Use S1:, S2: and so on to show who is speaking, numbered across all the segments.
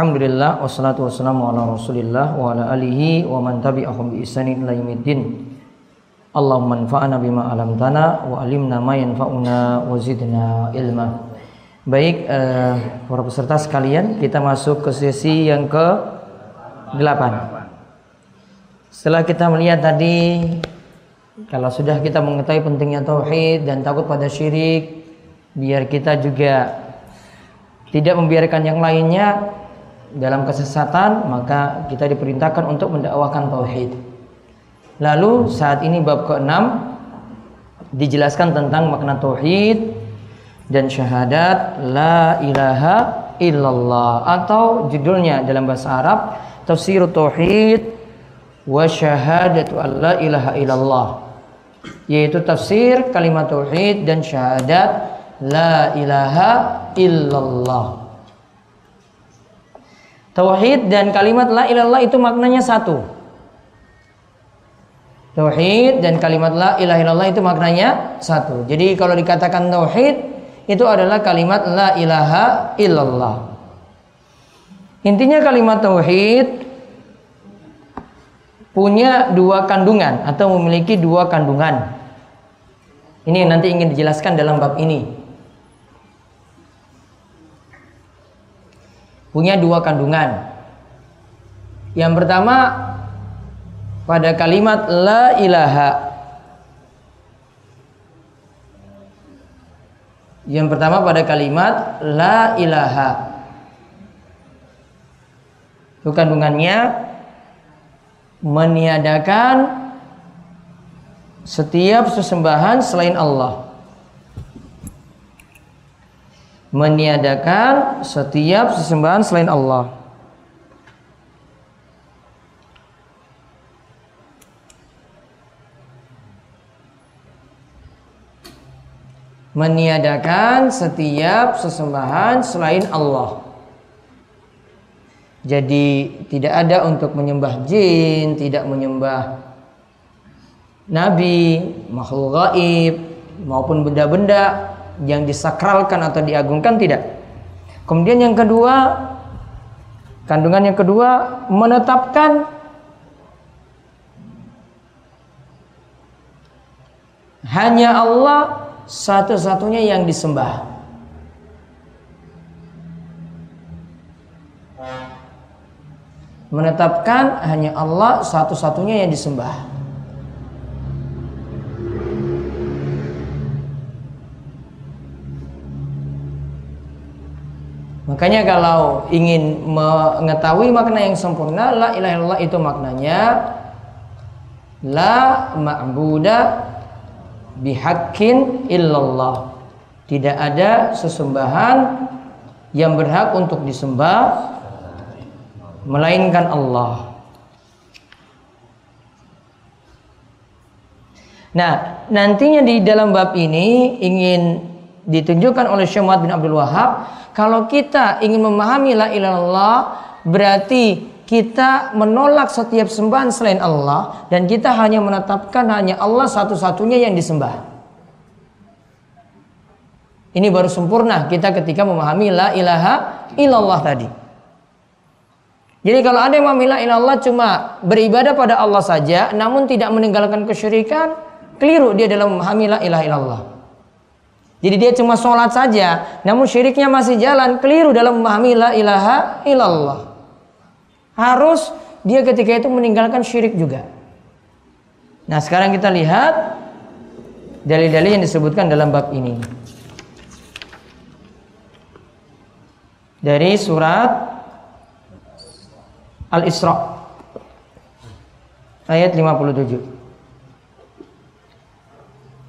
S1: Alhamdulillah wassalatu wassalamu ala rasulillah wa ala alihi wa man tabi'ahum bi ihsanin ila yaumiddin. Allahumma anfa'na bima alamtana wa alimna ma yanfa'una wa zidna ilma. Baik eh, para peserta sekalian kita masuk ke sesi yang ke 8 Setelah kita melihat tadi kalau sudah kita mengetahui pentingnya tauhid dan takut pada syirik, biar kita juga tidak membiarkan yang lainnya dalam kesesatan, maka kita diperintahkan untuk mendakwahkan tauhid. Lalu saat ini bab ke-6 dijelaskan tentang makna tauhid dan syahadat la ilaha illallah atau judulnya dalam bahasa Arab tafsir tauhid wa syahadatu alla ilaha illallah yaitu tafsir kalimat tauhid dan syahadat la ilaha illallah. Tauhid dan kalimat la ilallah itu maknanya satu. Tauhid dan kalimat la ilaha illallah itu maknanya satu. Jadi kalau dikatakan tauhid itu adalah kalimat la ilaha illallah. Intinya kalimat tauhid punya dua kandungan atau memiliki dua kandungan. Ini nanti ingin dijelaskan dalam bab ini. Punya dua kandungan. Yang pertama pada kalimat la ilaha. Yang pertama pada kalimat la ilaha. Itu kandungannya meniadakan setiap sesembahan selain Allah. Meniadakan setiap sesembahan selain Allah. Meniadakan setiap sesembahan selain Allah. Jadi tidak ada untuk menyembah jin, tidak menyembah nabi, makhluk gaib maupun benda-benda yang disakralkan atau diagungkan tidak. Kemudian yang kedua, kandungan yang kedua menetapkan hanya Allah satu-satunya yang disembah. menetapkan hanya Allah satu-satunya yang disembah. Makanya kalau ingin mengetahui makna yang sempurna, la ilaha illallah itu maknanya la ma'buda bihaqqin illallah. Tidak ada sesembahan yang berhak untuk disembah melainkan Allah. Nah, nantinya di dalam bab ini ingin ditunjukkan oleh Muhammad bin Abdul Wahab, kalau kita ingin memahami la ilallah berarti kita menolak setiap sembahan selain Allah dan kita hanya menetapkan hanya Allah satu-satunya yang disembah. Ini baru sempurna kita ketika memahami la ilaha illallah tadi. Jadi kalau ada yang memilih Allah cuma beribadah pada Allah saja namun tidak meninggalkan kesyirikan, keliru dia dalam memahami la ilaha illallah. Jadi dia cuma sholat saja, namun syiriknya masih jalan, keliru dalam memahami la ilaha illallah. Harus dia ketika itu meninggalkan syirik juga. Nah sekarang kita lihat dalil-dalil yang disebutkan dalam bab ini. Dari surat Al-Isra ayat 57.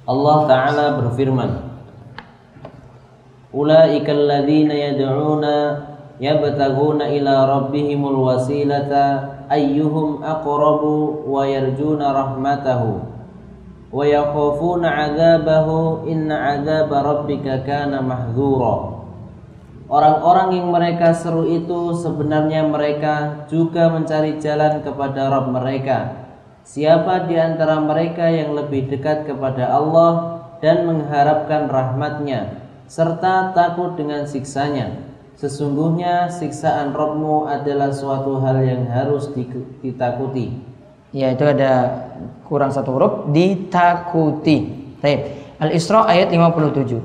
S2: Allah taala berfirman ulaika alladziina yad'una yabtaghuna ila rabbihimul wasilata ayyuhum aqrabu wa yarjuna rahmatahu wa yakhafuna 'adzabahu inna 'adzaba rabbika kana Orang-orang yang mereka seru itu sebenarnya mereka juga mencari jalan kepada Rabb mereka. Siapa di antara mereka yang lebih dekat kepada Allah dan mengharapkan rahmatnya serta takut dengan siksanya. Sesungguhnya siksaan Rabbmu adalah suatu hal yang harus ditakuti.
S1: Ya itu ada kurang satu huruf ditakuti. Baik. Al-Isra ayat 57.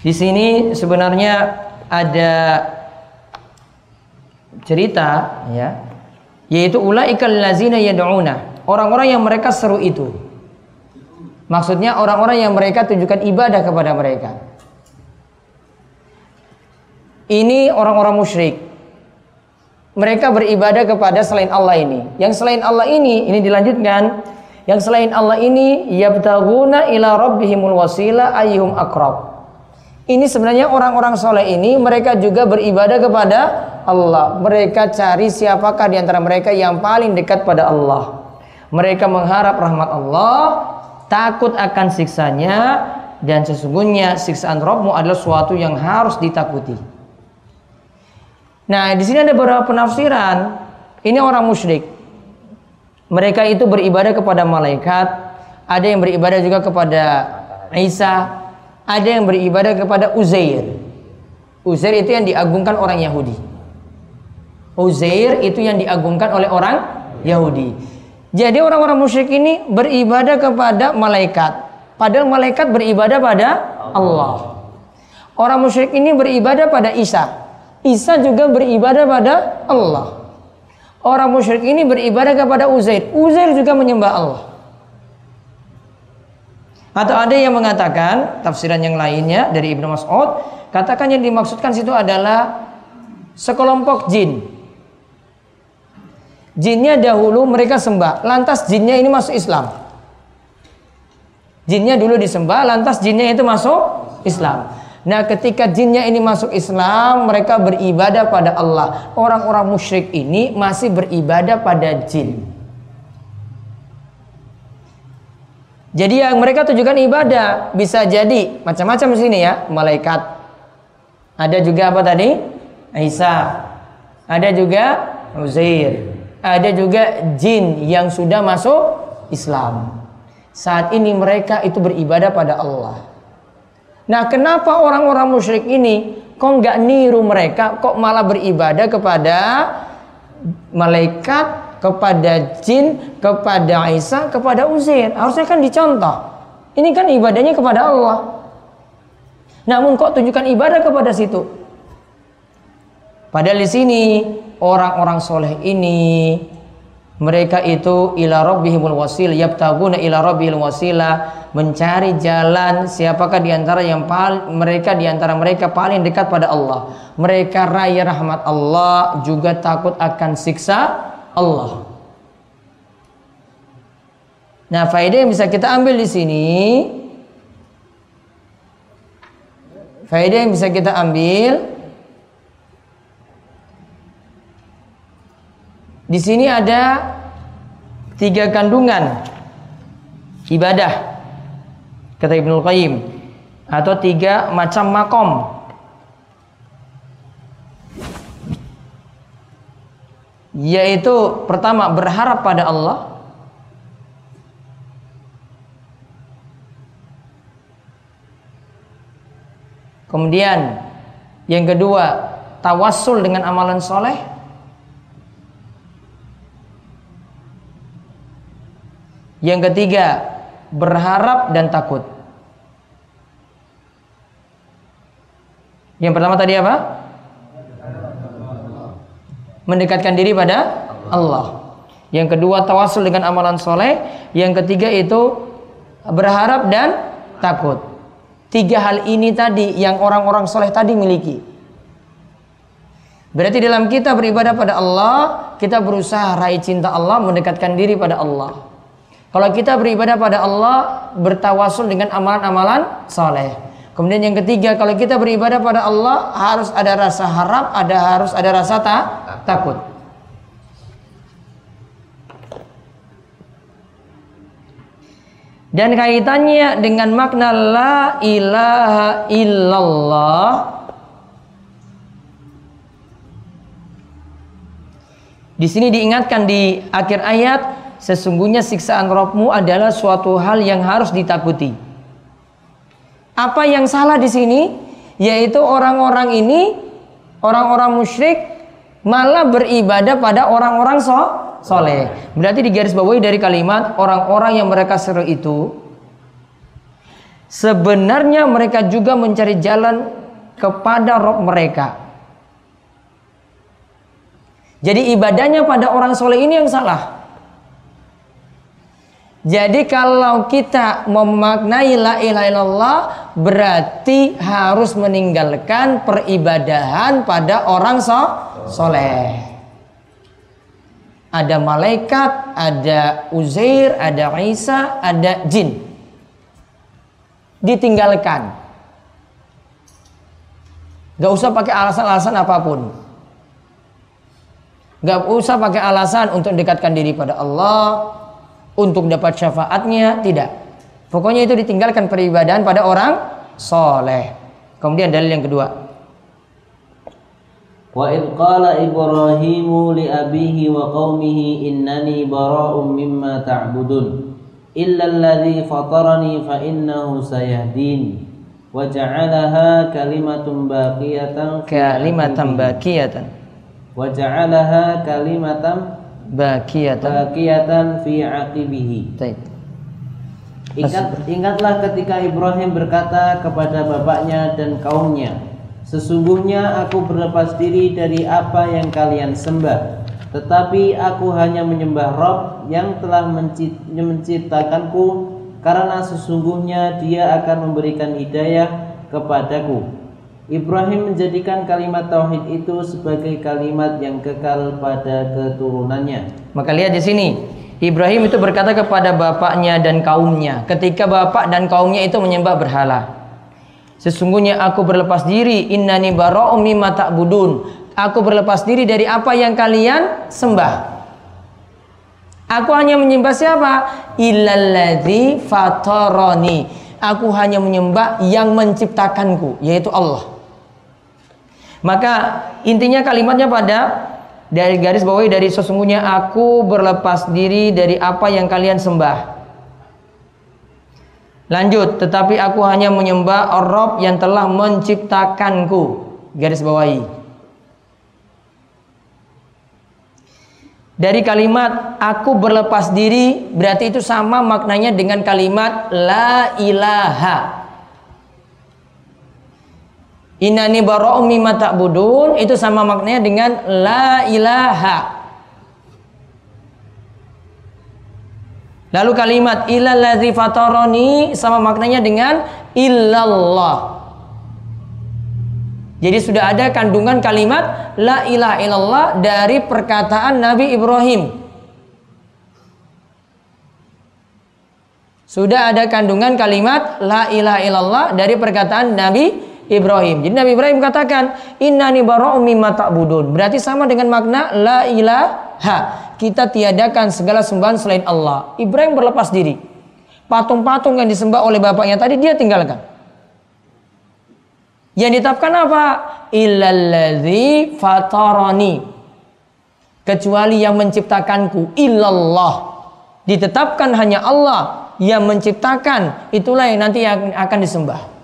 S1: Di sini sebenarnya ada cerita ya yaitu ulaikal lazina yad'una orang-orang yang mereka seru itu maksudnya orang-orang yang mereka tunjukkan ibadah kepada mereka. Ini orang-orang musyrik. Mereka beribadah kepada selain Allah ini. Yang selain Allah ini ini dilanjutkan. Yang selain Allah ini yabtaguna ila rabbihimul wasila ayyuhum aqrab ini sebenarnya orang-orang soleh ini mereka juga beribadah kepada Allah. Mereka cari siapakah di antara mereka yang paling dekat pada Allah. Mereka mengharap rahmat Allah, takut akan siksanya, dan sesungguhnya siksaan Rabbmu adalah suatu yang harus ditakuti. Nah, di sini ada beberapa penafsiran. Ini orang musyrik. Mereka itu beribadah kepada malaikat, ada yang beribadah juga kepada Isa, ada yang beribadah kepada Uzair. Uzair itu yang diagungkan orang Yahudi. Uzair itu yang diagungkan oleh orang Yahudi. Jadi orang-orang musyrik ini beribadah kepada malaikat. Padahal malaikat beribadah pada Allah. Orang musyrik ini beribadah pada Isa. Isa juga beribadah pada Allah. Orang musyrik ini beribadah kepada Uzair. Uzair juga menyembah Allah. Atau ada yang mengatakan tafsiran yang lainnya dari Ibnu Mas'ud, katakan yang dimaksudkan situ adalah sekelompok jin. Jinnya dahulu mereka sembah, lantas jinnya ini masuk Islam. Jinnya dulu disembah, lantas jinnya itu masuk Islam. Nah, ketika jinnya ini masuk Islam, mereka beribadah pada Allah. Orang-orang musyrik ini masih beribadah pada jin. Jadi yang mereka tujukan ibadah bisa jadi macam-macam sini ya, malaikat. Ada juga apa tadi? Isa. Ada juga Uzair. Ada juga jin yang sudah masuk Islam. Saat ini mereka itu beribadah pada Allah. Nah, kenapa orang-orang musyrik ini kok nggak niru mereka, kok malah beribadah kepada malaikat kepada jin, kepada Isa, kepada Uzair. Harusnya kan dicontoh. Ini kan ibadahnya kepada Allah. Namun kok tunjukkan ibadah kepada situ? Padahal di sini orang-orang soleh ini mereka itu ila rabbihimul wasil yabtaguna ila rabbihil wasila mencari jalan siapakah di antara yang paling mereka di antara mereka paling dekat pada Allah mereka raya rahmat Allah juga takut akan siksa Allah. Nah, faedah yang bisa kita ambil di sini faedah yang bisa kita ambil di sini ada tiga kandungan. Ibadah kata Ibnu Qayyim atau tiga macam makom. Yaitu pertama berharap pada Allah. Kemudian yang kedua tawassul dengan amalan soleh yang ketiga berharap dan takut yang pertama tadi apa mendekatkan diri pada Allah. Yang kedua tawasul dengan amalan soleh. Yang ketiga itu berharap dan takut. Tiga hal ini tadi yang orang-orang soleh tadi miliki. Berarti dalam kita beribadah pada Allah, kita berusaha raih cinta Allah, mendekatkan diri pada Allah. Kalau kita beribadah pada Allah, bertawasul dengan amalan-amalan soleh. Kemudian yang ketiga, kalau kita beribadah pada Allah harus ada rasa harap, ada harus ada rasa ta takut. Dan kaitannya dengan makna la ilaha illallah Di sini diingatkan di akhir ayat sesungguhnya siksaan rohmu adalah suatu hal yang harus ditakuti. Apa yang salah di sini? Yaitu orang-orang ini orang-orang musyrik malah beribadah pada orang-orang so soleh. Berarti di garis bawahi dari kalimat orang-orang yang mereka seru itu sebenarnya mereka juga mencari jalan kepada roh mereka. Jadi ibadahnya pada orang soleh ini yang salah. Jadi kalau kita memaknai la ilaha illallah berarti harus meninggalkan peribadahan pada orang so soleh. Ada malaikat, ada Uzair, ada Isa, ada jin. Ditinggalkan. Gak usah pakai alasan-alasan apa pun. Gak usah pakai alasan untuk dekatkan diri pada Allah, untuk dapat syafaatnya, tidak. Pokoknya itu ditinggalkan peribadahan pada orang soleh. Kemudian dalil yang kedua.
S2: Wa id qala Ibrahimu li abihi wa qaumihi innani bara'um mimma ta'budun illa alladhi fatarani fa innahu sayahdin wa ja'alaha kalimatun baqiyatan
S1: kalimatan baqiyatan
S2: wa ja'alaha kalimatan
S1: bakiyatan
S2: bakiyatan fi aqibihi. Ingat, ingatlah ketika Ibrahim berkata kepada bapaknya dan kaumnya, Sesungguhnya aku berlepas diri dari apa yang kalian sembah, tetapi aku hanya menyembah Rob yang telah menciptakanku, karena sesungguhnya Dia akan memberikan hidayah kepadaku. Ibrahim menjadikan kalimat tauhid itu sebagai kalimat yang kekal pada keturunannya.
S1: Maka lihat di sini, Ibrahim itu berkata kepada bapaknya dan kaumnya ketika bapak dan kaumnya itu menyembah berhala. Sesungguhnya aku berlepas diri innani bara'um mimma ta'budun. Aku berlepas diri dari apa yang kalian sembah. Aku hanya menyembah siapa? Illalladzi fatarani. Aku hanya menyembah yang menciptakanku, yaitu Allah. Maka intinya kalimatnya pada dari garis bawahi dari sesungguhnya aku berlepas diri dari apa yang kalian sembah. Lanjut, tetapi aku hanya menyembah Rob yang telah menciptakanku. Garis bawahi. Dari kalimat aku berlepas diri berarti itu sama maknanya dengan kalimat la ilaha. Inani bara'um mimma ta'budun itu sama maknanya dengan la ilaha. Lalu kalimat illallazi fatarani sama maknanya dengan illallah. Jadi sudah ada kandungan kalimat la ilaha illallah dari perkataan Nabi Ibrahim. Sudah ada kandungan kalimat la ilaha illallah dari perkataan Nabi Ibrahim. Jadi Nabi Ibrahim katakan, "Innani bara'um mimma ta'budun." Berarti sama dengan makna la ilaha. Kita tiadakan segala sembahan selain Allah. Ibrahim berlepas diri. Patung-patung yang disembah oleh bapaknya tadi dia tinggalkan. Yang ditetapkan apa? Illalladzi fatarani. Kecuali yang menciptakanku, illallah. Ditetapkan hanya Allah yang menciptakan, itulah yang nanti akan disembah.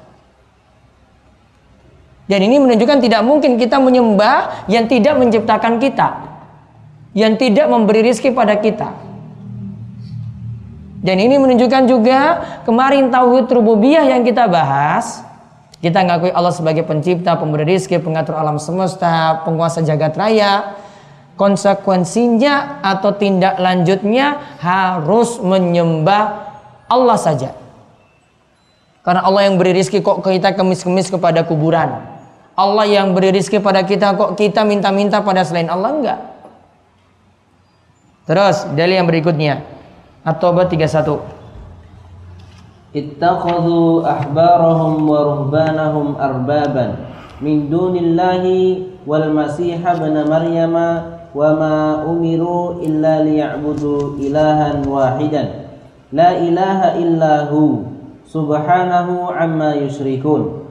S1: Dan ini menunjukkan tidak mungkin kita menyembah yang tidak menciptakan kita. Yang tidak memberi rizki pada kita. Dan ini menunjukkan juga kemarin tauhid rububiyah yang kita bahas. Kita ngakui Allah sebagai pencipta, pemberi rizki, pengatur alam semesta, penguasa jagat raya. Konsekuensinya atau tindak lanjutnya harus menyembah Allah saja. Karena Allah yang beri rizki kok kita kemis-kemis kepada kuburan. Allah yang beri rizki pada kita kok kita minta-minta pada selain Allah? Enggak. Terus dalil yang berikutnya. At-Taubah 31.
S2: ittakhadhu ahbarahum wa ruhbanahum arbaban min dunillahi wal masih ibn maryama wa ma umiru illa liya'budu ilahan wahidan. La ilaha illahu subhanahu amma yusyrikun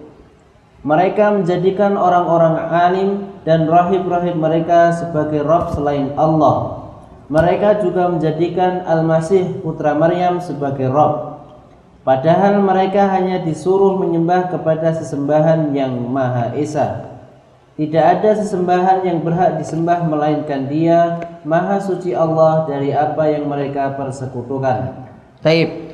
S2: mereka menjadikan orang-orang alim dan rahib-rahib mereka sebagai Rabb selain Allah. Mereka juga menjadikan Al-Masih putra Maryam sebagai Rabb. Padahal mereka hanya disuruh menyembah kepada sesembahan yang Maha Esa. Tidak ada sesembahan yang berhak disembah melainkan Dia, Maha Suci Allah dari apa yang mereka persekutukan.
S1: Taib.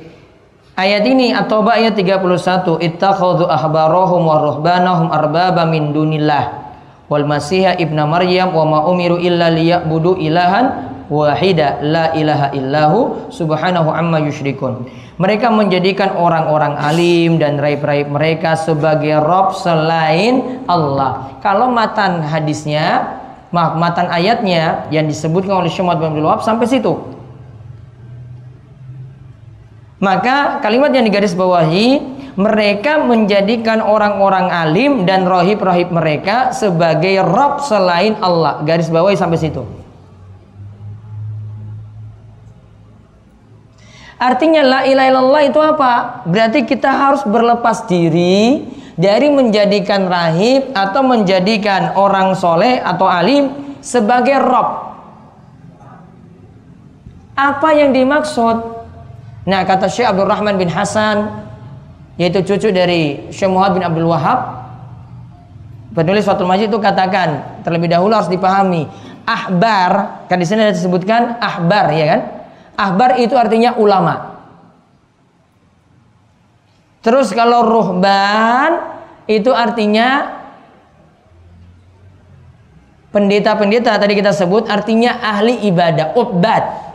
S1: Ayat ini At-Taubah ayat 31, ittakhadhu ahbarahum wa ruhbanahum arbaba min dunillah. Wal masiha ibna maryam wa ma umiru illa liya'budu ilahan wahida la ilaha illahu subhanahu amma yusyrikun mereka menjadikan orang-orang alim dan raib-raib mereka sebagai rob selain Allah. Kalau matan hadisnya maaf matan ayatnya yang disebutkan oleh Syekh bin Abdul Wahab sampai situ maka kalimat yang digaris bawahi mereka menjadikan orang-orang alim dan rohib-rohib mereka sebagai Rob selain Allah. Garis bawahi sampai situ. Artinya la ilaha illallah itu apa? Berarti kita harus berlepas diri dari menjadikan rahib atau menjadikan orang soleh atau alim sebagai Rob. Apa yang dimaksud? Nah kata Syekh Abdul Rahman bin Hasan yaitu cucu dari Syekh Muhammad bin Abdul Wahab penulis Fathul Majid itu katakan terlebih dahulu harus dipahami ahbar kan di sini ada disebutkan ahbar ya kan? Ahbar itu artinya ulama. Terus kalau ruhban itu artinya pendeta-pendeta tadi kita sebut artinya ahli ibadah ubad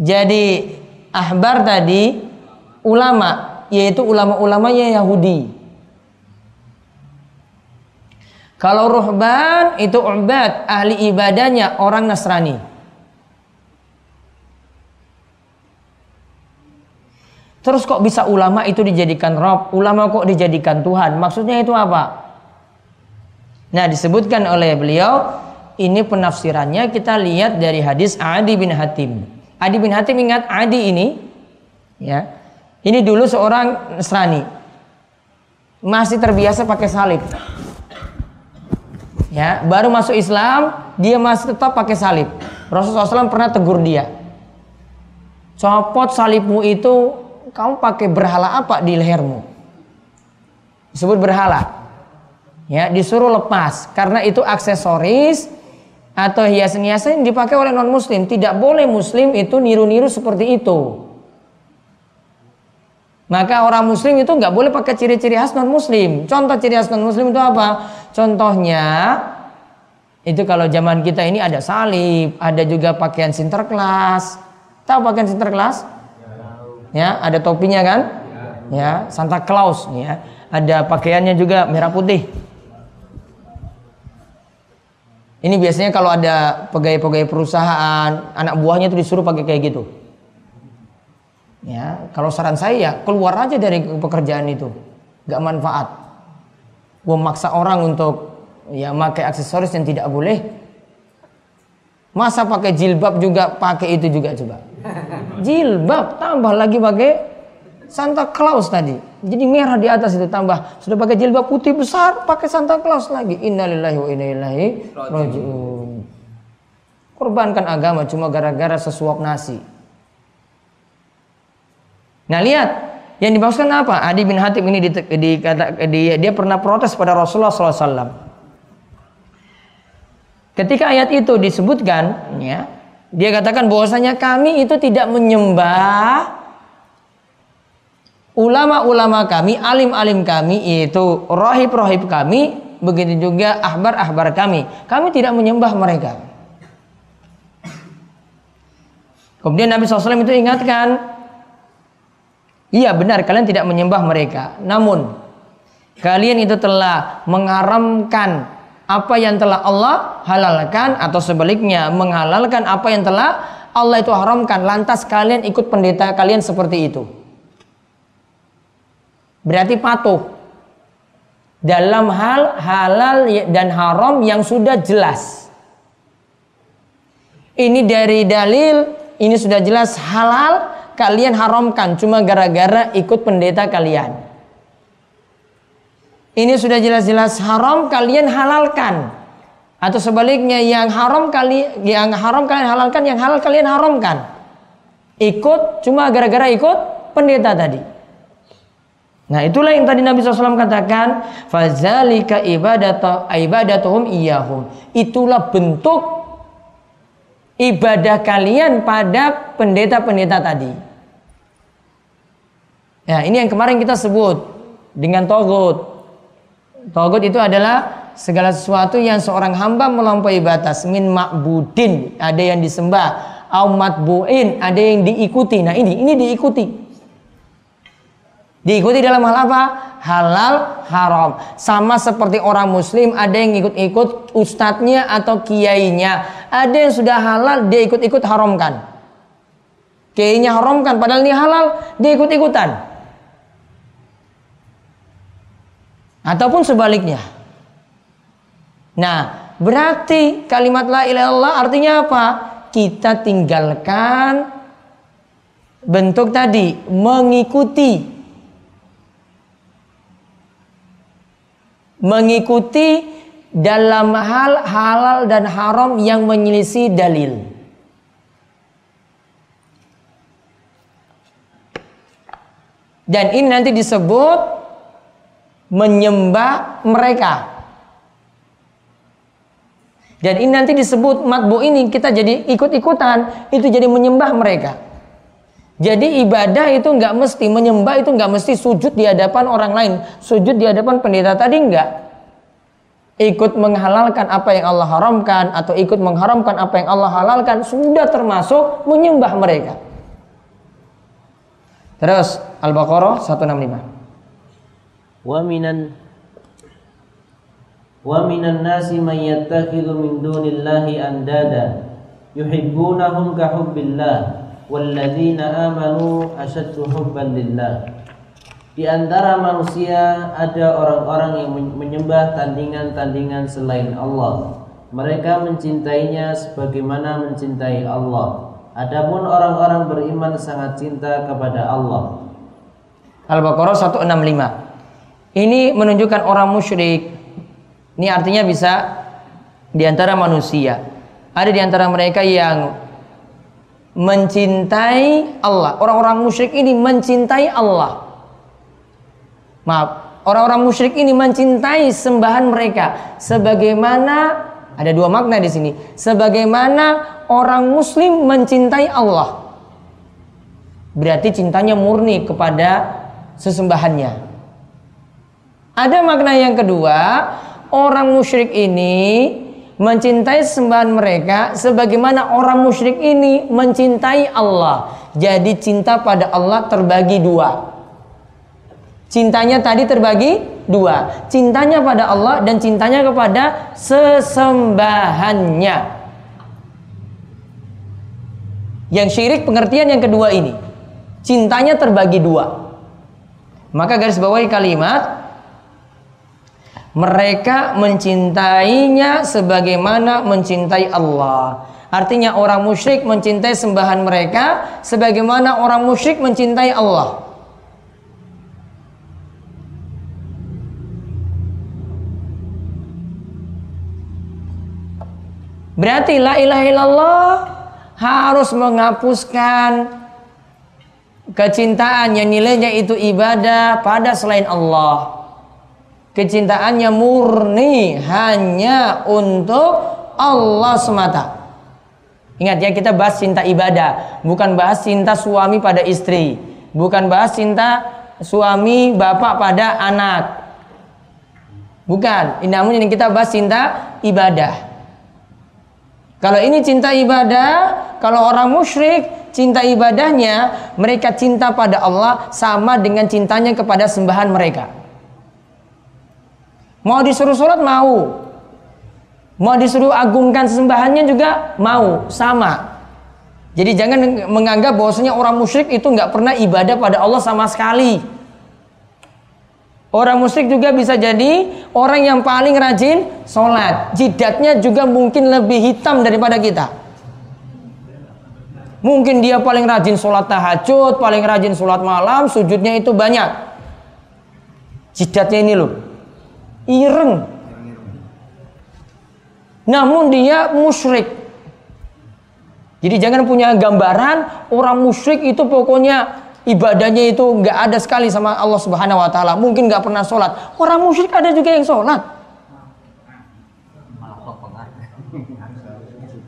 S1: jadi ahbar tadi ulama yaitu ulama-ulamanya Yahudi. Kalau ruhban itu ubad, ahli ibadahnya orang Nasrani. Terus kok bisa ulama itu dijadikan rob? Ulama kok dijadikan Tuhan? Maksudnya itu apa? Nah disebutkan oleh beliau ini penafsirannya kita lihat dari hadis Adi bin Hatim. Adi bin Hatim ingat Adi ini ya. Ini dulu seorang Nasrani. Masih terbiasa pakai salib. Ya, baru masuk Islam, dia masih tetap pakai salib. Rasulullah SAW pernah tegur dia. Copot salibmu itu, kamu pakai berhala apa di lehermu? Disebut berhala. Ya, disuruh lepas karena itu aksesoris atau hiasan-hiasan yang dipakai oleh non muslim tidak boleh muslim itu niru-niru seperti itu. Maka orang muslim itu nggak boleh pakai ciri-ciri khas non muslim contoh ciri khas non muslim itu apa? Contohnya itu kalau zaman kita ini ada salib ada juga pakaian sinterklas tahu pakaian sinterklas ya ada topinya kan? Ya Santa Claus ya. Ada pakaiannya juga merah putih ini biasanya kalau ada pegawai-pegawai perusahaan, anak buahnya itu disuruh pakai kayak gitu. Ya, kalau saran saya ya keluar aja dari pekerjaan itu, nggak manfaat. Memaksa orang untuk ya pakai aksesoris yang tidak boleh. Masa pakai jilbab juga pakai itu juga coba. Jilbab tambah lagi pakai Santa Claus tadi. Jadi merah di atas itu tambah sudah pakai jilbab putih besar, pakai Santa Claus lagi. Innalillahi wa inna ilaihi rajiun. Korbankan agama cuma gara-gara sesuap nasi. Nah lihat yang dimaksudkan apa? Adi bin Hatib ini di, di, kata, dia, dia pernah protes pada Rasulullah SAW. Ketika ayat itu disebutkan, ya, dia katakan bahwasanya kami itu tidak menyembah ulama-ulama kami, alim-alim kami, yaitu rohib-rohib kami, begitu juga ahbar-ahbar kami. Kami tidak menyembah mereka. Kemudian Nabi SAW itu ingatkan, iya benar kalian tidak menyembah mereka. Namun kalian itu telah mengharamkan apa yang telah Allah halalkan atau sebaliknya menghalalkan apa yang telah Allah itu haramkan, lantas kalian ikut pendeta kalian seperti itu. Berarti patuh dalam hal halal dan haram yang sudah jelas. Ini dari dalil, ini sudah jelas halal, kalian haramkan cuma gara-gara ikut pendeta kalian. Ini sudah jelas-jelas haram, kalian halalkan atau sebaliknya yang haram kali yang haram kalian halalkan, yang halal kalian haramkan. Ikut cuma gara-gara ikut pendeta tadi. Nah itulah yang tadi Nabi SAW katakan Fazalika ibadatu, ibadatuhum iyahum Itulah bentuk ibadah kalian pada pendeta-pendeta tadi. Ya ini yang kemarin kita sebut Dengan togut. Togut itu adalah segala sesuatu yang seorang hamba melampaui batas. Min ma'budin ada yang disembah. Au matbu'in ada yang diikuti. Nah ini ini diikuti diikuti dalam hal apa? Halal haram. Sama seperti orang muslim ada yang ikut-ikut ustadznya atau kiainya. Ada yang sudah halal dia ikut-ikut haramkan. Kiainya haramkan padahal ini halal dia ikut-ikutan. Ataupun sebaliknya. Nah, berarti kalimat la ilaha illallah artinya apa? Kita tinggalkan bentuk tadi mengikuti mengikuti dalam hal halal dan haram yang menyelisih dalil. Dan ini nanti disebut menyembah mereka. Dan ini nanti disebut matbu ini kita jadi ikut-ikutan, itu jadi menyembah mereka. Jadi ibadah itu nggak mesti menyembah itu nggak mesti sujud di hadapan orang lain, sujud di hadapan pendeta tadi nggak. Ikut menghalalkan apa yang Allah haramkan atau ikut mengharamkan apa yang Allah halalkan sudah termasuk menyembah mereka. Terus Al-Baqarah 165.
S2: Wa minan wa minan nasi man yattakhidhu min dunillahi andada yuhibbunahum ka hubbillah walladzina amanu asyaddu hubban lillah di antara manusia ada orang-orang yang menyembah tandingan-tandingan selain Allah. Mereka mencintainya sebagaimana mencintai Allah. Adapun orang-orang beriman sangat cinta kepada Allah.
S1: Al-Baqarah 165. Ini menunjukkan orang musyrik ini artinya bisa di antara manusia. Ada di antara mereka yang mencintai Allah. Orang-orang musyrik ini mencintai Allah. Maaf, orang-orang musyrik ini mencintai sembahan mereka sebagaimana ada dua makna di sini. Sebagaimana orang muslim mencintai Allah. Berarti cintanya murni kepada sesembahannya. Ada makna yang kedua, orang musyrik ini mencintai sembahan mereka sebagaimana orang musyrik ini mencintai Allah. Jadi cinta pada Allah terbagi dua. Cintanya tadi terbagi dua. Cintanya pada Allah dan cintanya kepada sesembahannya. Yang syirik pengertian yang kedua ini. Cintanya terbagi dua. Maka garis bawahi kalimat mereka mencintainya sebagaimana mencintai Allah. Artinya orang musyrik mencintai sembahan mereka sebagaimana orang musyrik mencintai Allah. Berarti la ilaha illallah harus menghapuskan kecintaan yang nilainya itu ibadah pada selain Allah kecintaannya murni hanya untuk Allah semata. Ingat ya kita bahas cinta ibadah, bukan bahas cinta suami pada istri, bukan bahas cinta suami bapak pada anak. Bukan, namun ini kita bahas cinta ibadah. Kalau ini cinta ibadah, kalau orang musyrik cinta ibadahnya mereka cinta pada Allah sama dengan cintanya kepada sembahan mereka. Mau disuruh sholat mau. Mau disuruh agungkan sesembahannya juga mau, sama. Jadi jangan menganggap bahwasanya orang musyrik itu nggak pernah ibadah pada Allah sama sekali. Orang musyrik juga bisa jadi orang yang paling rajin sholat. Jidatnya juga mungkin lebih hitam daripada kita. Mungkin dia paling rajin sholat tahajud, paling rajin sholat malam, sujudnya itu banyak. Jidatnya ini loh, ireng. Namun dia musyrik. Jadi jangan punya gambaran orang musyrik itu pokoknya ibadahnya itu nggak ada sekali sama Allah Subhanahu Wa Taala. Mungkin nggak pernah sholat. Orang musyrik ada juga yang sholat.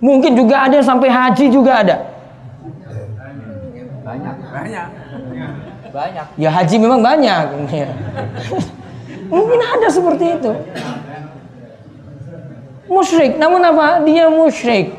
S1: Mungkin juga ada yang sampai haji juga ada.
S3: Banyak, banyak. Banyak.
S1: Ya haji memang banyak. Ya. Mungkin ada seperti itu. Musyrik, namun apa? Dia musyrik.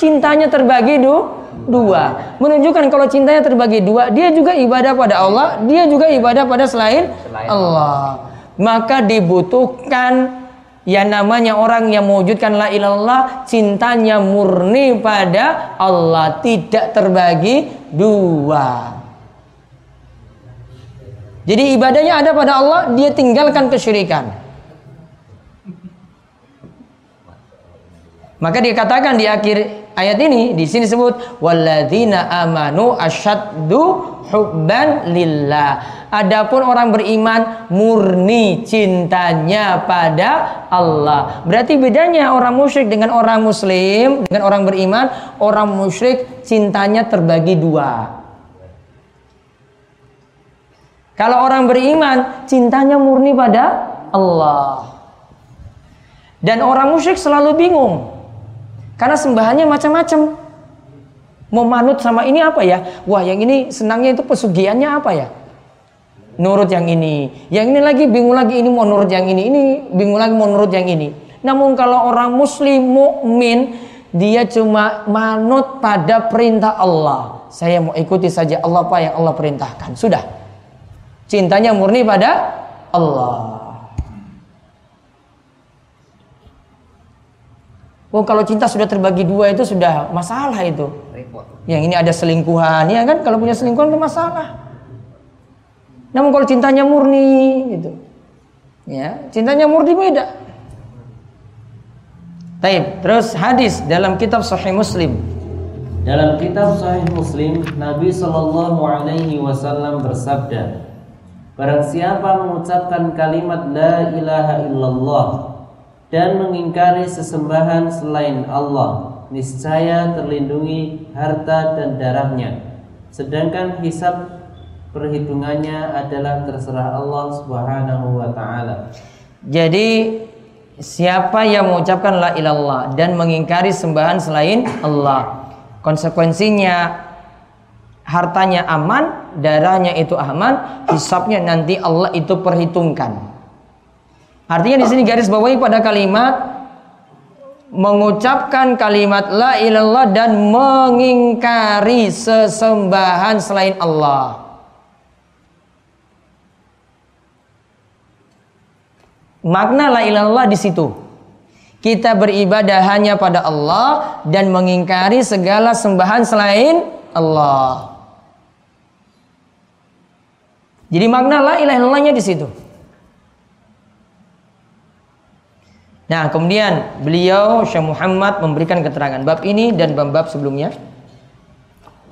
S1: Cintanya terbagi du, dua. Menunjukkan kalau cintanya terbagi dua, dia juga ibadah pada Allah, dia juga ibadah pada selain,
S3: Selain
S1: Allah. Maka dibutuhkan yang namanya orang yang mewujudkan la ilallah cintanya murni pada Allah tidak terbagi dua jadi ibadahnya ada pada Allah dia tinggalkan kesyirikan maka dikatakan di akhir ayat ini di sini disebut walladzina amanu asyaddu hubban lillah Adapun orang beriman murni cintanya pada Allah. Berarti bedanya orang musyrik dengan orang muslim, dengan orang beriman, orang musyrik cintanya terbagi dua. Kalau orang beriman, cintanya murni pada Allah. Dan orang musyrik selalu bingung. Karena sembahannya macam-macam. Mau manut sama ini apa ya? Wah, yang ini senangnya itu pesugihannya apa ya? nurut yang ini. Yang ini lagi bingung lagi ini mau nurut yang ini. Ini bingung lagi mau nurut yang ini. Namun kalau orang muslim mukmin dia cuma manut pada perintah Allah. Saya mau ikuti saja Allah apa yang Allah perintahkan. Sudah. Cintanya murni pada Allah. Oh kalau cinta sudah terbagi dua itu sudah masalah itu. Yang ini ada selingkuhan ya kan? Kalau punya selingkuhan itu masalah. Namun kalau cintanya murni gitu. Ya, cintanya murni beda. Taib. Terus hadis dalam kitab Sahih Muslim.
S2: Dalam kitab Sahih Muslim, Nabi Shallallahu Alaihi Wasallam bersabda, Barang siapa mengucapkan kalimat La ilaha illallah dan mengingkari sesembahan selain Allah, niscaya terlindungi harta dan darahnya. Sedangkan hisab perhitungannya adalah terserah Allah Subhanahu wa taala.
S1: Jadi siapa yang mengucapkan la ilallah dan mengingkari sembahan selain Allah, konsekuensinya hartanya aman, darahnya itu aman, hisapnya nanti Allah itu perhitungkan. Artinya di sini garis bawahi pada kalimat mengucapkan kalimat la ilallah dan mengingkari sesembahan selain Allah. Makna la ilallah di situ. Kita beribadah hanya pada Allah dan mengingkari segala sembahan selain Allah. Jadi makna la ilaha illallahnya di situ. Nah, kemudian beliau Syekh Muhammad memberikan keterangan bab ini dan bab-bab sebelumnya.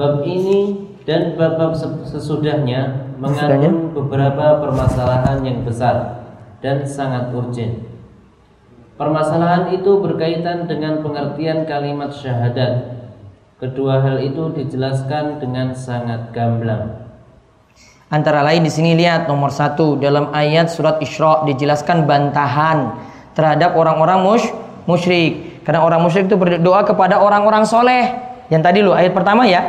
S2: Bab ini dan bab-bab sesudahnya mengandung beberapa permasalahan yang besar dan sangat urgent. Permasalahan itu berkaitan dengan pengertian kalimat syahadat. Kedua hal itu dijelaskan dengan sangat gamblang.
S1: Antara lain di sini lihat nomor satu dalam ayat surat Isra dijelaskan bantahan terhadap orang-orang mush, musyrik. Karena orang musyrik itu berdoa kepada orang-orang soleh. Yang tadi lu ayat pertama ya.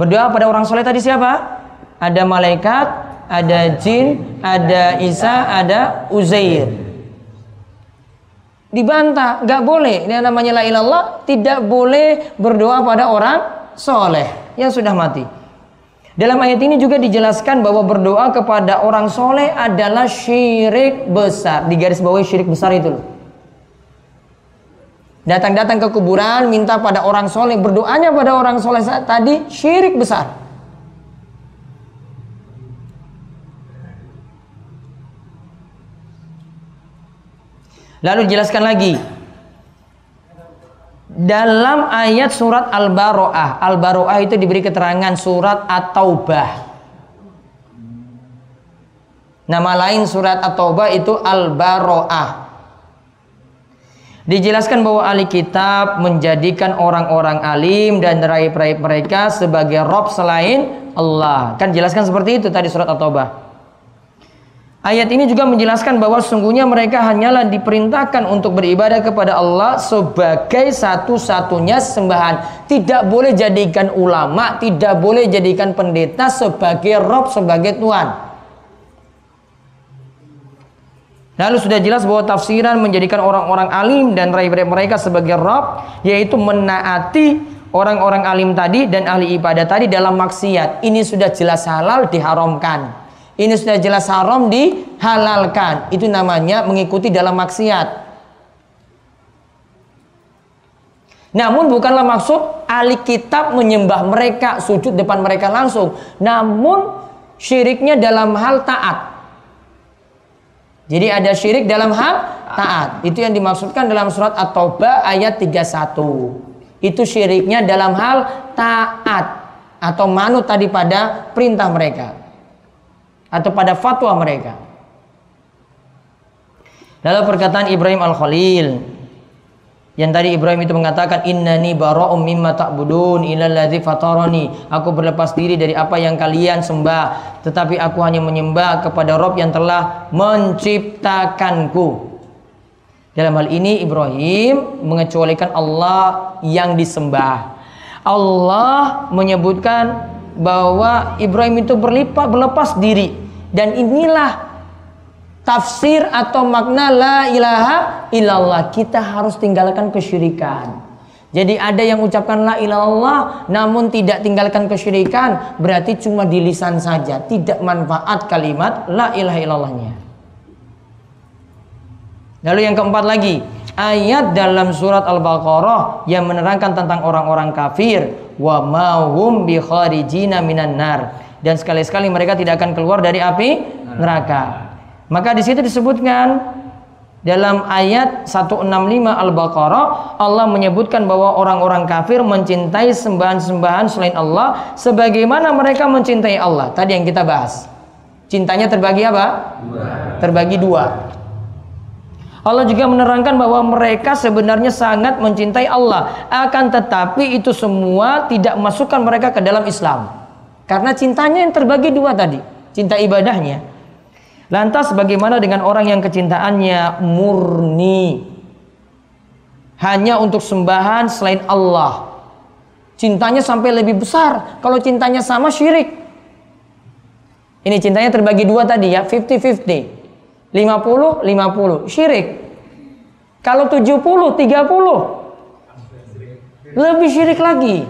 S1: Berdoa pada orang soleh tadi siapa? Ada malaikat, ada jin, ada Isa, ada Uzair. Dibantah, nggak boleh. Ini namanya la ilallah, tidak boleh berdoa pada orang soleh yang sudah mati. Dalam ayat ini juga dijelaskan bahwa berdoa kepada orang soleh adalah syirik besar. Di garis bawah syirik besar itu loh. Datang-datang ke kuburan, minta pada orang soleh, berdoanya pada orang soleh saat tadi syirik besar. Lalu jelaskan lagi. Dalam ayat surat Al-Baro'ah, Al-Baro'ah itu diberi keterangan surat At-Taubah. Nama lain surat At-Taubah itu Al-Baro'ah. Dijelaskan bahwa ahli kitab menjadikan orang-orang alim dan raib-raib mereka sebagai rob selain Allah. Kan jelaskan seperti itu tadi surat At-Taubah. Ayat ini juga menjelaskan bahwa sungguhnya mereka hanyalah diperintahkan untuk beribadah kepada Allah sebagai satu-satunya sembahan. Tidak boleh jadikan ulama, tidak boleh jadikan pendeta sebagai rob, sebagai Tuhan. Lalu sudah jelas bahwa tafsiran menjadikan orang-orang alim dan raih-raih mereka sebagai Rob yaitu menaati orang-orang alim tadi dan ahli ibadah tadi dalam maksiat. Ini sudah jelas halal diharamkan. Ini sudah jelas haram dihalalkan. Itu namanya mengikuti dalam maksiat. Namun bukanlah maksud ahli kitab menyembah mereka, sujud depan mereka langsung. Namun syiriknya dalam hal taat. Jadi ada syirik dalam hal taat. Itu yang dimaksudkan dalam surat At-Taubah ayat 31. Itu syiriknya dalam hal taat atau manut tadi pada perintah mereka atau pada fatwa mereka. Lalu perkataan Ibrahim Al-Khalil yang tadi Ibrahim itu mengatakan innani bara'um mimma ta'budun ilal ladzi fatarani. Aku berlepas diri dari apa yang kalian sembah, tetapi aku hanya menyembah kepada Rob yang telah menciptakanku. Dalam hal ini Ibrahim mengecualikan Allah yang disembah. Allah menyebutkan bahwa Ibrahim itu berlipat berlepas diri dan inilah tafsir atau makna la ilaha illallah. Kita harus tinggalkan kesyirikan. Jadi ada yang ucapkan la ilallah namun tidak tinggalkan kesyirikan berarti cuma di lisan saja, tidak manfaat kalimat la ilaha illallahnya. Lalu yang keempat lagi, ayat dalam surat Al-Baqarah yang menerangkan tentang orang-orang kafir wa mahum bi kharijina minan nar dan sekali-sekali mereka tidak akan keluar dari api neraka. Maka di situ disebutkan dalam ayat 165 Al-Baqarah Allah menyebutkan bahwa orang-orang kafir mencintai sembahan-sembahan selain Allah sebagaimana mereka mencintai Allah. Tadi yang kita bahas. Cintanya terbagi apa? Terbagi dua. Allah juga menerangkan bahwa mereka sebenarnya sangat mencintai Allah. Akan tetapi itu semua tidak masukkan mereka ke dalam Islam. Karena cintanya yang terbagi dua tadi. Cinta ibadahnya Lantas bagaimana dengan orang yang kecintaannya murni hanya untuk sembahan selain Allah? Cintanya sampai lebih besar. Kalau cintanya sama syirik. Ini cintanya terbagi dua tadi ya, 50-50. 50 50 syirik. Kalau 70 30 lebih syirik lagi.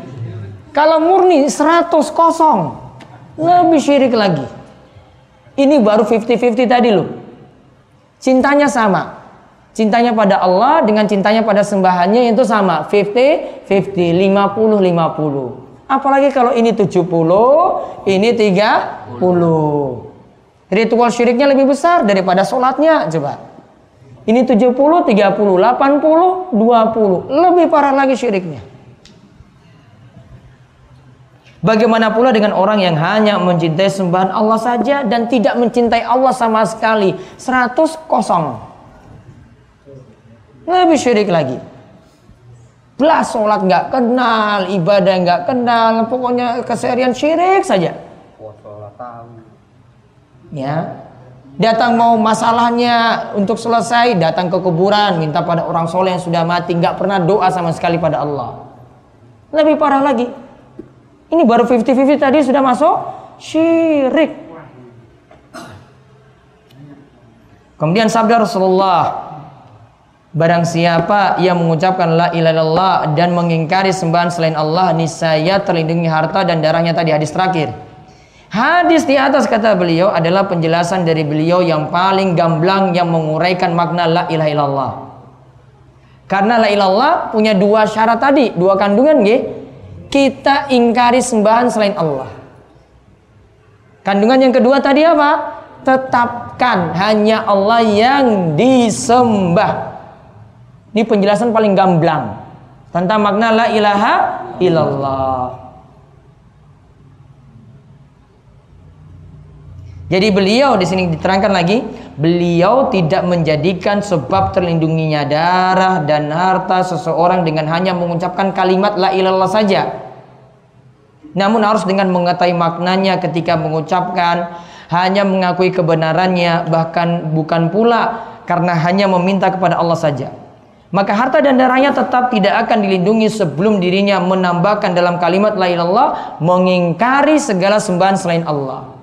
S1: Kalau murni 100 kosong lebih syirik lagi. Ini baru 50-50 tadi loh. Cintanya sama. Cintanya pada Allah dengan cintanya pada sembahannya itu sama. 50, 50, 50, 50. Apalagi kalau ini 70, ini 30. Ritual syiriknya lebih besar daripada sholatnya. Coba. Ini 70, 30, 80, 20. Lebih parah lagi syiriknya. Bagaimana pula dengan orang yang hanya mencintai sembahan Allah saja dan tidak mencintai Allah sama sekali? 100 kosong. Lebih syirik lagi. Belas sholat nggak kenal, ibadah nggak kenal, pokoknya keseharian syirik saja. Ya, datang mau masalahnya untuk selesai, datang ke kuburan, minta pada orang soleh yang sudah mati, nggak pernah doa sama sekali pada Allah. Lebih parah lagi, ini baru 50-50 tadi sudah masuk syirik. Kemudian sabda Rasulullah Barang siapa yang mengucapkan la ilaha illallah dan mengingkari sembahan selain Allah niscaya terlindungi harta dan darahnya tadi hadis terakhir. Hadis di atas kata beliau adalah penjelasan dari beliau yang paling gamblang yang menguraikan makna la ilaha illallah. Karena la ilallah punya dua syarat tadi, dua kandungan nggih. Kita ingkari sembahan selain Allah. Kandungan yang kedua tadi apa? Tetapkan hanya Allah yang disembah. Ini penjelasan paling gamblang tentang makna la ilaha illallah. Jadi beliau di sini diterangkan lagi, beliau tidak menjadikan sebab terlindunginya darah dan harta seseorang dengan hanya mengucapkan kalimat la ilallah saja. Namun harus dengan mengetahui maknanya ketika mengucapkan, hanya mengakui kebenarannya, bahkan bukan pula karena hanya meminta kepada Allah saja. Maka harta dan darahnya tetap tidak akan dilindungi sebelum dirinya menambahkan dalam kalimat la ilallah mengingkari segala sembahan selain Allah.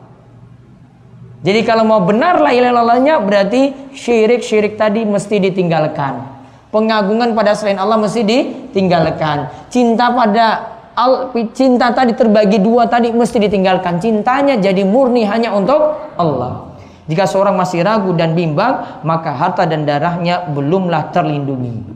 S1: Jadi kalau mau benar la ilallahnya berarti syirik-syirik tadi mesti ditinggalkan. Pengagungan pada selain Allah mesti ditinggalkan. Cinta pada al, cinta tadi terbagi dua tadi mesti ditinggalkan. Cintanya jadi murni hanya untuk Allah. Jika seorang masih ragu dan bimbang, maka harta dan darahnya belumlah terlindungi.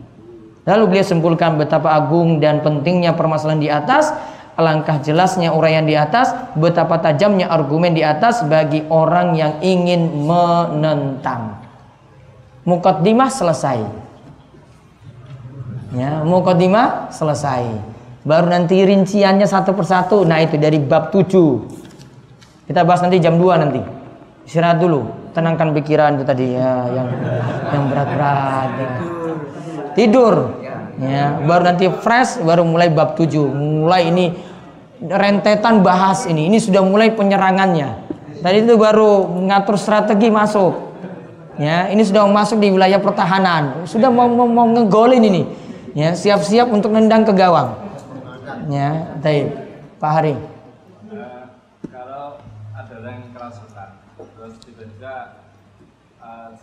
S1: Lalu beliau simpulkan betapa agung dan pentingnya permasalahan di atas Alangkah jelasnya uraian di atas, betapa tajamnya argumen di atas bagi orang yang ingin menentang. Mukaddimah selesai. Ya, mukaddimah selesai. Baru nanti rinciannya satu persatu. Nah, itu dari bab 7. Kita bahas nanti jam 2 nanti. Istirahat dulu, tenangkan pikiran itu tadi ya yang yang berat-berat. Ya. Tidur. Ya, baru nanti fresh baru mulai bab 7. Mulai ini rentetan bahas ini. Ini sudah mulai penyerangannya. Tadi itu baru mengatur strategi masuk. Ya, ini sudah masuk di wilayah pertahanan. Sudah mau, mau, mau ngegolin ini. Ya, siap-siap untuk nendang ke gawang. Ya, baik. Pak Hari.
S4: Uh, kalau ada yang terus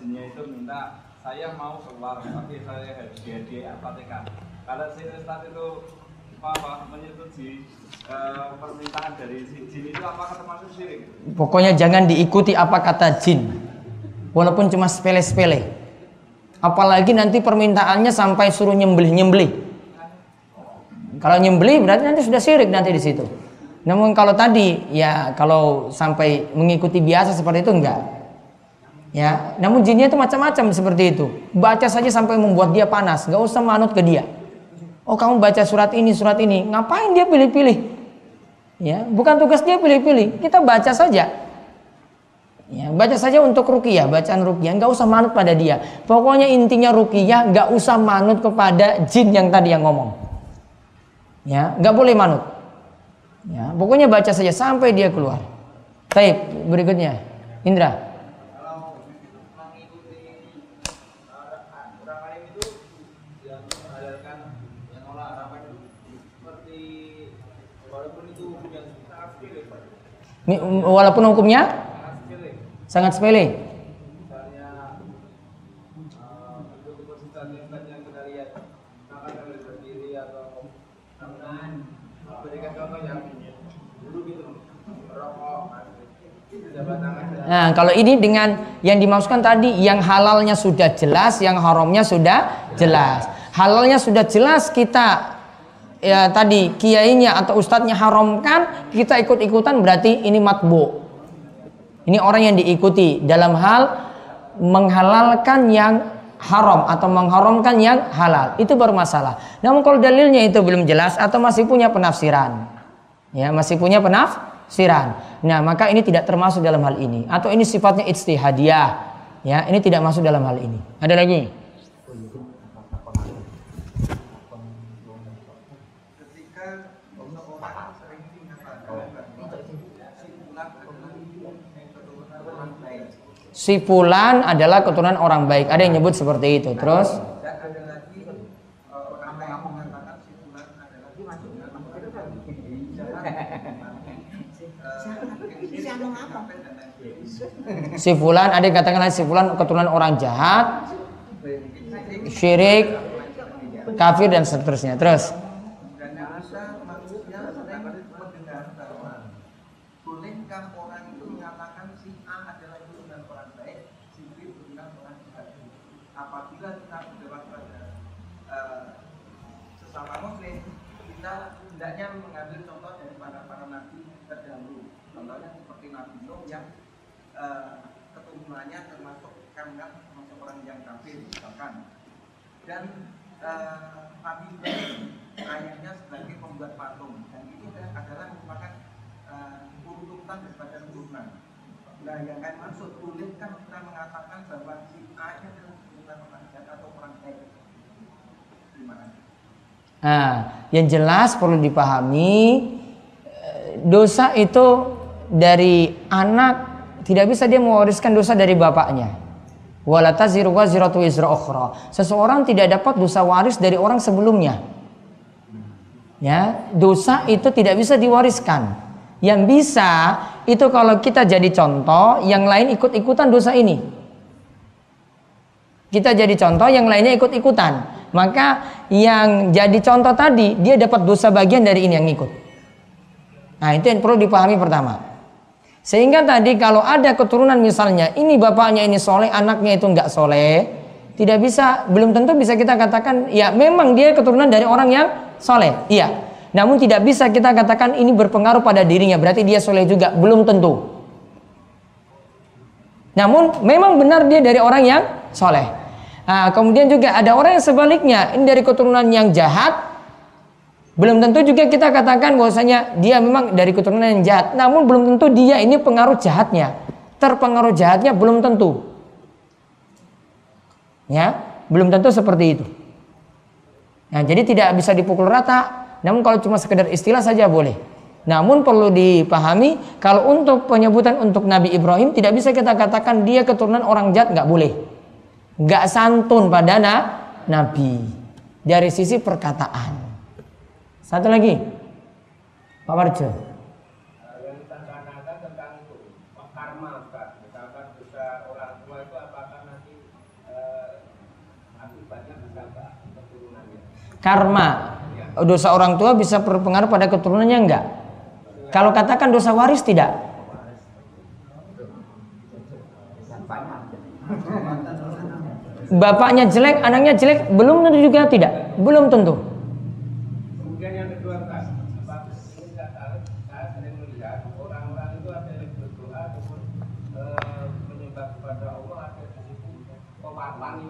S4: jinnya itu minta saya mau keluar, tapi saya harus hadiah apa Kalau si Ustaz itu apa uh, permintaan dari jin itu termasuk syirik?
S1: Pokoknya jangan diikuti apa kata jin. Walaupun cuma sepele-sepele. Apalagi nanti permintaannya sampai suruh nyembelih-nyembelih. Kalau nyembelih berarti nanti sudah syirik nanti di situ. Namun kalau tadi ya kalau sampai mengikuti biasa seperti itu enggak. Ya, namun jinnya itu macam-macam seperti itu. Baca saja sampai membuat dia panas, nggak usah manut ke dia. Oh kamu baca surat ini, surat ini. Ngapain dia pilih-pilih? Ya, bukan tugas dia pilih-pilih. Kita baca saja. Ya, baca saja untuk rukiah, bacaan rukiah, nggak usah manut pada dia. Pokoknya intinya rukiah, nggak usah manut kepada jin yang tadi yang ngomong. Ya, nggak boleh manut. Ya, pokoknya baca saja sampai dia keluar. Taib, berikutnya, Indra. Walaupun hukumnya sangat sepele. Nah, kalau ini dengan yang dimaksudkan tadi yang halalnya sudah jelas, yang haramnya sudah jelas. Halalnya sudah jelas kita ya tadi kiainya atau ustadznya haramkan, kita ikut-ikutan berarti ini matbu. Ini orang yang diikuti dalam hal menghalalkan yang haram atau mengharamkan yang halal. Itu bermasalah. Namun kalau dalilnya itu belum jelas atau masih punya penafsiran. Ya, masih punya penafsiran. Nah, maka ini tidak termasuk dalam hal ini atau ini sifatnya ijtihadiyah. Ya, ini tidak masuk dalam hal ini. Ada lagi? Si fulan adalah keturunan orang baik. Ada yang nyebut seperti itu. Terus si fulan ada yang katakan si fulan keturunan orang jahat, syirik, kafir dan seterusnya. Terus
S5: kita hendaknya mengambil contoh dari para para nabi terdahulu. Contohnya seperti Nabi Nuh yang eh, keturunannya termasuk kangat termasuk orang yang kafir misalkan. Dan eh, Nabi Ibrahim ayahnya sebagai pembuat patung dan ini adalah merupakan eh, urutan daripada turunan. Nah, yang kan maksud boleh kan kita mengatakan bahwa si A nya adalah jahat atau orang baik. Kasih.
S1: Nah, yang jelas perlu dipahami eh, dosa itu dari anak tidak bisa dia mewariskan dosa dari bapaknya. Wala taziru waziratu wizra ukhra. Seseorang tidak dapat dosa waris dari orang sebelumnya. Ya, dosa itu tidak bisa diwariskan. Yang bisa itu kalau kita jadi contoh, yang lain ikut-ikutan dosa ini. Kita jadi contoh, yang lainnya ikut-ikutan. Maka yang jadi contoh tadi, dia dapat dosa bagian dari ini yang ikut. Nah itu yang perlu dipahami pertama. Sehingga tadi kalau ada keturunan misalnya, ini bapaknya ini soleh, anaknya itu nggak soleh, tidak bisa, belum tentu bisa kita katakan, ya memang dia keturunan dari orang yang soleh. Iya, namun tidak bisa kita katakan ini berpengaruh pada dirinya, berarti dia soleh juga, belum tentu. Namun memang benar dia dari orang yang soleh. Nah, kemudian juga ada orang yang sebaliknya, ini dari keturunan yang jahat, belum tentu juga kita katakan bahwasanya dia memang dari keturunan yang jahat. Namun belum tentu dia ini pengaruh jahatnya. Terpengaruh jahatnya belum tentu. Ya, belum tentu seperti itu. Nah, jadi tidak bisa dipukul rata namun kalau cuma sekedar istilah saja boleh. Namun perlu dipahami kalau untuk penyebutan untuk Nabi Ibrahim tidak bisa kita katakan dia keturunan orang jahat nggak boleh. Nggak santun pada na, Nabi dari sisi perkataan. Satu lagi, Pak Warjo.
S6: yang ditantangkan tentang itu karma Pak. misalkan dosa orang tua itu apakah nanti eh, akibatnya bisa Pak keturunannya
S1: Karma dosa orang tua bisa berpengaruh pada keturunannya enggak? Kalau katakan dosa waris tidak? Bapaknya jelek, anaknya jelek, belum tentu juga tidak. Belum tentu.
S6: kemudian yang kedua Pak Pak, ini saya tahu saya sering melihat orang-orang itu ada yang berdoa ataupun eh, menyembah kepada Allah ada di situ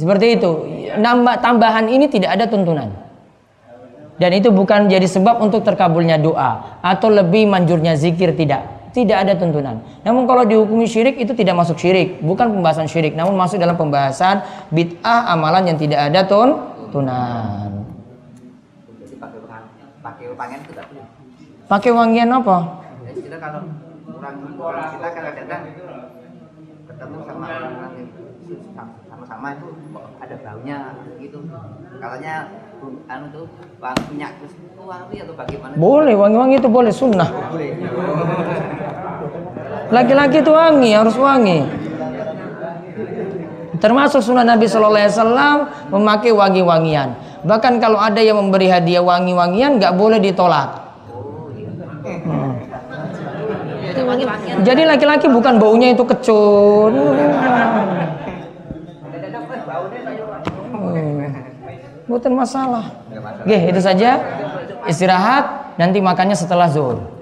S6: Seperti itu.
S1: Nambah tambahan ini tidak ada tuntunan. Dan itu bukan jadi sebab untuk terkabulnya doa atau lebih manjurnya zikir tidak. Tidak ada tuntunan. Namun kalau dihukumi syirik itu tidak masuk syirik, bukan pembahasan syirik, namun masuk dalam pembahasan bid'ah amalan yang tidak ada tun tunan.
S3: Jadi pakai pakai wangian itu.
S1: Pakai wangian apa?
S3: Ya, kita kalau orang kita kadang-kadang ketemu sama orang yang sama-sama itu ada baunya gitu. Katanya anu tuh wangi minyak terus itu wangi atau bagaimana?
S1: Boleh, wangi-wangi itu boleh sunnah. Laki-laki itu wangi, harus wangi. Termasuk sunnah Nabi Shallallahu Alaihi Wasallam memakai wangi-wangian. Bahkan kalau ada yang memberi hadiah wangi-wangian, nggak boleh ditolak. Hmm. Jadi laki-laki bukan baunya itu kecut. Hmm. Bukan masalah. Oke, itu saja. Istirahat, nanti makannya setelah zuhur.